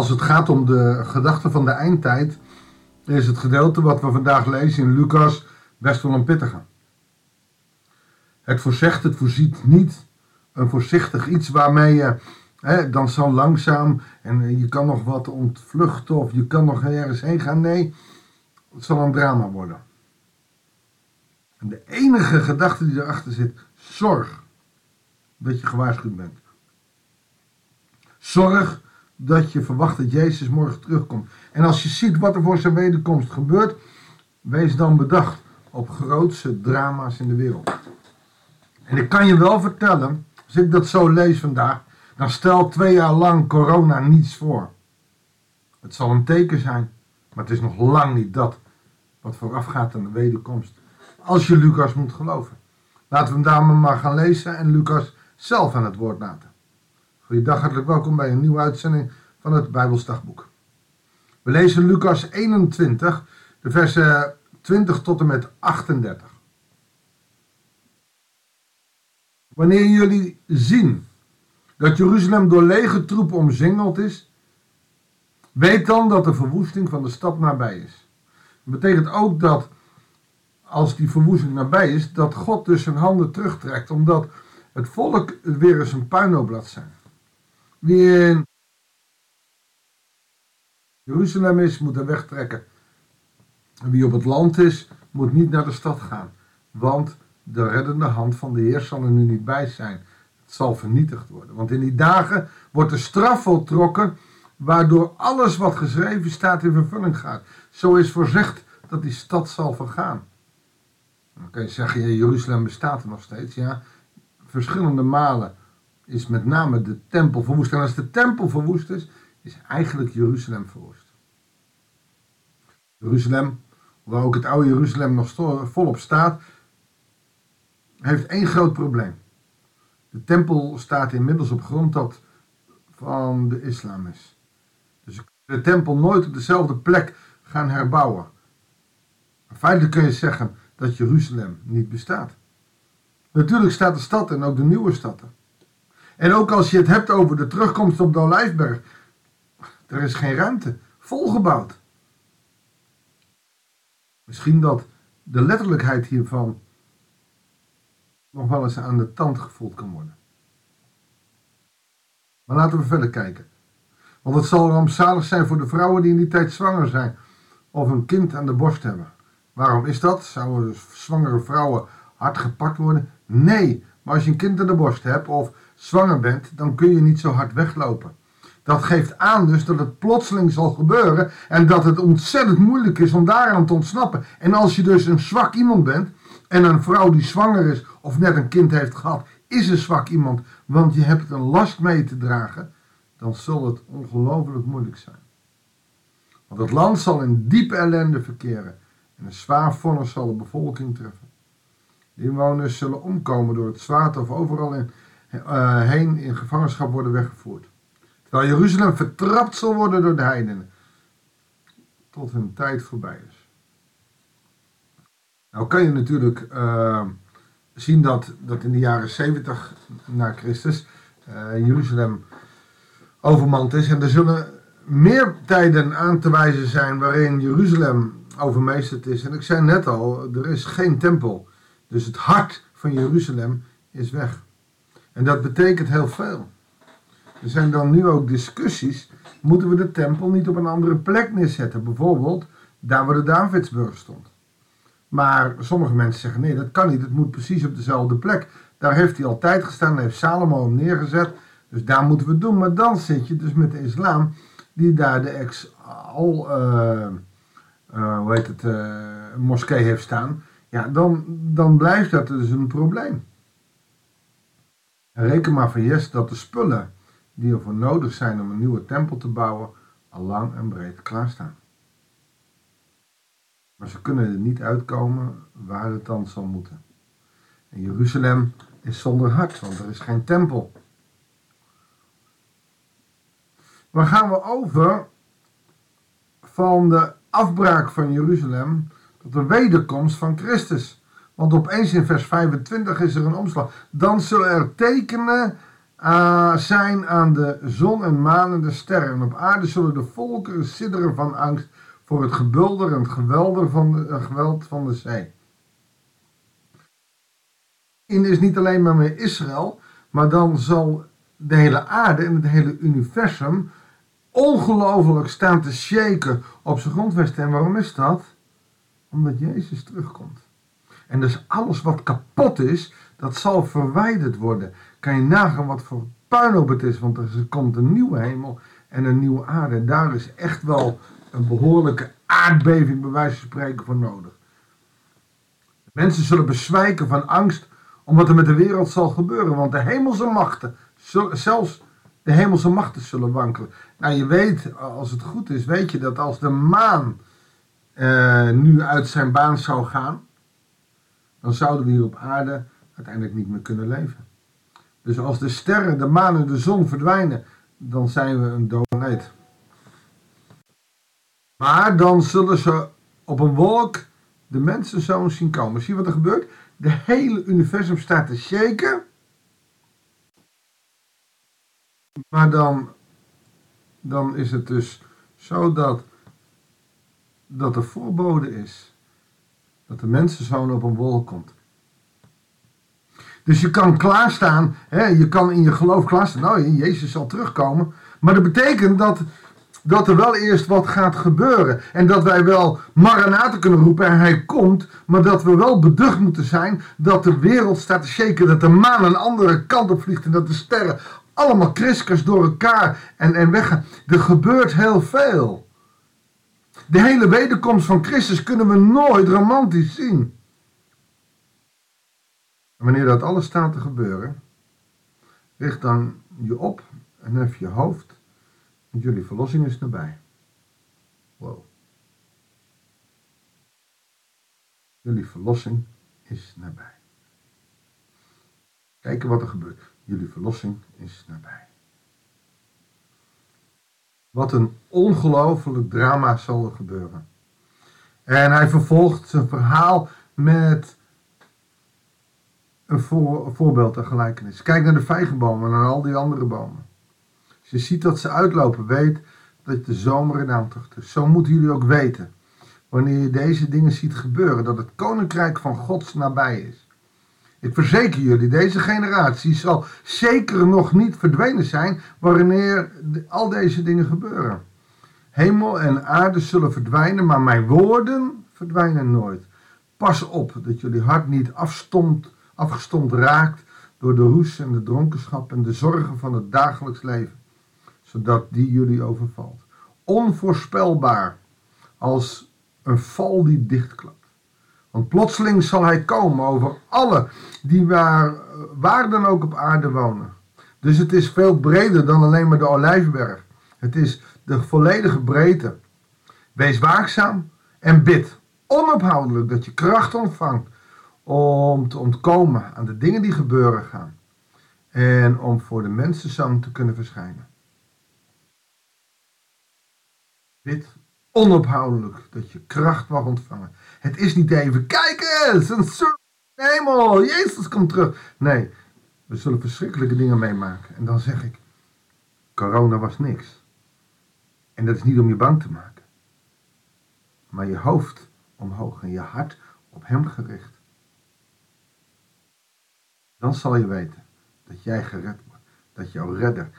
Als het gaat om de gedachten van de eindtijd, is het gedeelte wat we vandaag lezen in Lucas best wel een pittige. Het voorzegt, het voorziet niet een voorzichtig iets waarmee je hè, dan zo langzaam en je kan nog wat ontvluchten of je kan nog ergens heen gaan. Nee, het zal een drama worden. En de enige gedachte die erachter zit, zorg dat je gewaarschuwd bent. Zorg dat je verwacht dat Jezus morgen terugkomt. En als je ziet wat er voor zijn wederkomst gebeurt, wees dan bedacht op grootse drama's in de wereld. En ik kan je wel vertellen, als ik dat zo lees vandaag, dan stelt twee jaar lang corona niets voor. Het zal een teken zijn, maar het is nog lang niet dat wat voorafgaat aan de wederkomst. Als je Lucas moet geloven. Laten we hem daar maar gaan lezen en Lucas zelf aan het woord laten. Goeiedag, hartelijk welkom bij een nieuwe uitzending van het Bijbelsdagboek. We lezen Lucas 21, de versen 20 tot en met 38. Wanneer jullie zien dat Jeruzalem door lege troepen omzingeld is, weet dan dat de verwoesting van de stad nabij is. Dat betekent ook dat als die verwoesting nabij is, dat God dus zijn handen terugtrekt, omdat het volk weer eens een puinhoop laat zijn. Wie in Jeruzalem is, moet er wegtrekken. En wie op het land is, moet niet naar de stad gaan, want de reddende hand van de Heer zal er nu niet bij zijn. Het zal vernietigd worden. Want in die dagen wordt de straf voltrokken, waardoor alles wat geschreven staat in vervulling gaat. Zo is voorzegd dat die stad zal vergaan. Dan kan je zeggen, Jeruzalem bestaat er nog steeds. Ja, verschillende malen is met name de tempel verwoest. En als de tempel verwoest is, is eigenlijk Jeruzalem verwoest. Jeruzalem, waar ook het oude Jeruzalem nog volop staat, heeft één groot probleem. De tempel staat inmiddels op grond dat van de islam is. Dus de tempel nooit op dezelfde plek gaan herbouwen. Feitelijk kun je zeggen dat Jeruzalem niet bestaat. Natuurlijk staat de stad en ook de nieuwe stad En ook als je het hebt over de terugkomst op de Olijfberg, er is geen ruimte, volgebouwd. Misschien dat de letterlijkheid hiervan nog wel eens aan de tand gevoeld kan worden. Maar laten we verder kijken. Want het zal rampzalig zijn voor de vrouwen die in die tijd zwanger zijn of een kind aan de borst hebben. Waarom is dat? Zouden zwangere vrouwen hard gepakt worden? Nee, maar als je een kind aan de borst hebt of zwanger bent, dan kun je niet zo hard weglopen. Dat geeft aan dus dat het plotseling zal gebeuren en dat het ontzettend moeilijk is om daaraan te ontsnappen. En als je dus een zwak iemand bent en een vrouw die zwanger is of net een kind heeft gehad, is een zwak iemand, want je hebt een last mee te dragen, dan zal het ongelooflijk moeilijk zijn. Want het land zal in diepe ellende verkeren en een zwaar vonnis zal de bevolking treffen. De inwoners zullen omkomen door het zwaard of overal in, heen in gevangenschap worden weggevoerd. Terwijl Jeruzalem vertrapt zal worden door de heidenen. Tot hun tijd voorbij is. Nou kan je natuurlijk uh, zien dat, dat in de jaren 70 na Christus uh, Jeruzalem overmand is. En er zullen meer tijden aan te wijzen zijn waarin Jeruzalem overmeesterd is. En ik zei net al, er is geen tempel. Dus het hart van Jeruzalem is weg. En dat betekent heel veel. Er zijn dan nu ook discussies. Moeten we de tempel niet op een andere plek neerzetten? Bijvoorbeeld daar waar de Davidsburg stond. Maar sommige mensen zeggen nee, dat kan niet. Het moet precies op dezelfde plek. Daar heeft hij altijd gestaan. Daar heeft Salomo hem neergezet. Dus daar moeten we het doen. Maar dan zit je dus met de islam die daar de ex-al, uh, uh, hoe heet het, uh, moskee heeft staan. Ja, dan, dan blijft dat dus een probleem. En reken maar van yes dat de spullen die ervoor nodig zijn om een nieuwe tempel te bouwen, al lang en breed klaarstaan. Maar ze kunnen er niet uitkomen waar het dan zal moeten. En Jeruzalem is zonder hart, want er is geen tempel. Dan gaan we over van de afbraak van Jeruzalem tot de wederkomst van Christus. Want opeens in vers 25 is er een omslag. Dan zullen er tekenen uh, zijn aan de zon en maan en de sterren. En op aarde zullen de volken sidderen van angst voor het gebulder en het van de, uh, geweld van de zee. In is niet alleen maar met Israël, maar dan zal de hele aarde en het hele universum ongelooflijk staan te shaken op zijn grondvesten. En waarom is dat? Omdat Jezus terugkomt. En dus alles wat kapot is, dat zal verwijderd worden. Kan je nagaan wat voor puinhoop het is, want er komt een nieuwe hemel en een nieuwe aarde. En daar is echt wel een behoorlijke aardbeving, bij wijze van spreken, voor nodig. Mensen zullen bezwijken van angst om wat er met de wereld zal gebeuren, want de hemelse machten, zelfs de hemelse machten zullen wankelen. Nou, je weet, als het goed is, weet je dat als de maan uh, nu uit zijn baan zou gaan, dan zouden we hier op aarde uiteindelijk niet meer kunnen leven. Dus als de sterren, de maan en de zon verdwijnen, dan zijn we een dode planeet. Maar dan zullen ze op een wolk de mensen zo zien komen. Zie wat er gebeurt? De hele universum staat te shaken. Maar dan, dan is het dus zo dat, dat er voorbode is. Dat de mensenzoon op een wolk komt. Dus je kan klaarstaan, hè, je kan in je geloof klaarstaan. Nou, Jezus zal terugkomen. Maar dat betekent dat, dat er wel eerst wat gaat gebeuren. En dat wij wel Maranatha kunnen roepen en hij komt. Maar dat we wel beducht moeten zijn dat de wereld staat te shaken. Dat de maan een andere kant op vliegt en dat de sterren allemaal kriskers door elkaar en, en weggaan. Er gebeurt heel veel. De hele wederkomst van Christus kunnen we nooit romantisch zien. En wanneer dat alles staat te gebeuren, richt dan je op en hef je hoofd, want jullie verlossing is nabij. Wow. Jullie verlossing is nabij. Kijken wat er gebeurt. Jullie verlossing is nabij. Wat een ongelooflijk drama zal er gebeuren. En hij vervolgt zijn verhaal met een, voor, voorbeeld, een gelijkenis. Kijk naar de vijgenbomen en naar al die andere bomen. Als je ziet dat ze uitlopen, weet dat de zomer in aantocht is. Zo moeten jullie ook weten, wanneer je deze dingen ziet gebeuren, dat het koninkrijk van Gods nabij is. Ik verzeker jullie, deze generatie zal zeker nog niet verdwenen zijn wanneer al deze dingen gebeuren. Hemel en aarde zullen verdwijnen, maar mijn woorden verdwijnen nooit. Pas op dat jullie hart niet afstomt afgestomd raakt door de roes en de dronkenschap en de zorgen van het dagelijks leven, zodat die jullie overvalt. Onvoorspelbaar als een val die dichtklapt. Want plotseling zal hij komen over alle die waar, waar dan ook op aarde wonen. Dus het is veel breder dan alleen maar de olijfberg. Het is de volledige breedte. Wees waakzaam en bid onophoudelijk dat je kracht ontvangt om te ontkomen aan de dingen die gebeuren gaan en om voor de mensenzoon te kunnen verschijnen. Bid onophoudelijk dat je kracht mag ontvangen. Het is niet even, kijk eens, een hemel, Jezus komt terug. Nee, we zullen verschrikkelijke dingen meemaken. En dan zeg ik, corona was niks. En dat is niet om je bang te maken. Maar je hoofd omhoog en je hart op hem gericht. Dan zal je weten dat jij gered wordt. Dat jouw redder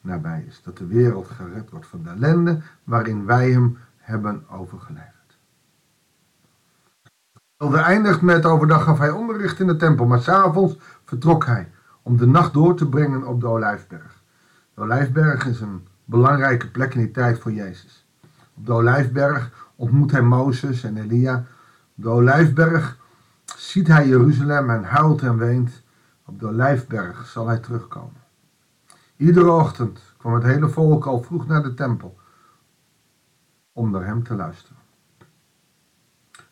nabij is. Dat de wereld gered wordt van de ellende waarin wij hem hebben overgeleverd. De eindigt met overdag gaf hij onderricht in de tempel, maar s'avonds vertrok hij om de nacht door te brengen op de Olijfberg. De Olijfberg is een belangrijke plek in die tijd voor Jezus. Op de Olijfberg ontmoet hij Mozes en Elia. Op de Olijfberg ziet hij Jeruzalem en huilt en weent. Op de Olijfberg zal hij terugkomen. Iedere ochtend kwam het hele volk al vroeg naar de tempel om naar hem te luisteren.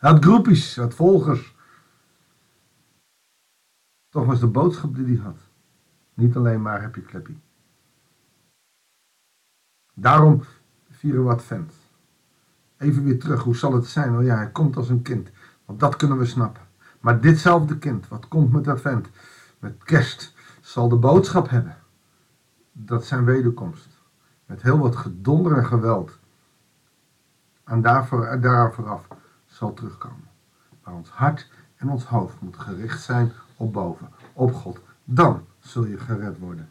Had groepjes, hij volgers. Toch was de boodschap die hij had. Niet alleen maar heb je kleppie. Daarom vieren we Advent. Even weer terug, hoe zal het zijn? Oh ja, hij komt als een kind. Want dat kunnen we snappen. Maar ditzelfde kind, wat komt met Advent? met kerst zal de boodschap hebben dat zijn wederkomst met heel wat gedonder en geweld aan daarvoor, daaraan vooraf zal terugkomen. Maar ons hart en ons hoofd moet gericht zijn op boven, op God. Dan zul je gered worden.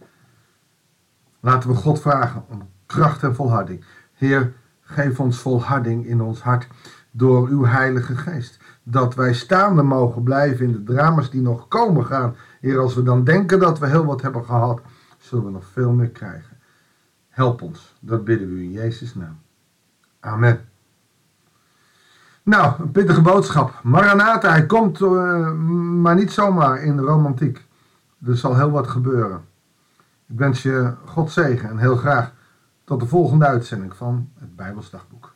Laten we God vragen om kracht en volharding. Heer, geef ons volharding in ons hart door uw Heilige Geest. Dat wij staande mogen blijven in de drama's die nog komen gaan. Heer, als we dan denken dat we heel wat hebben gehad, zullen we nog veel meer krijgen. Help ons, dat bidden we in Jezus' naam. Amen. Nou, een pittige boodschap. Maranatha, hij komt uh, maar niet zomaar in de romantiek. Er zal heel wat gebeuren. Ik wens je God zegen en heel graag tot de volgende uitzending van het Bijbelsdagboek.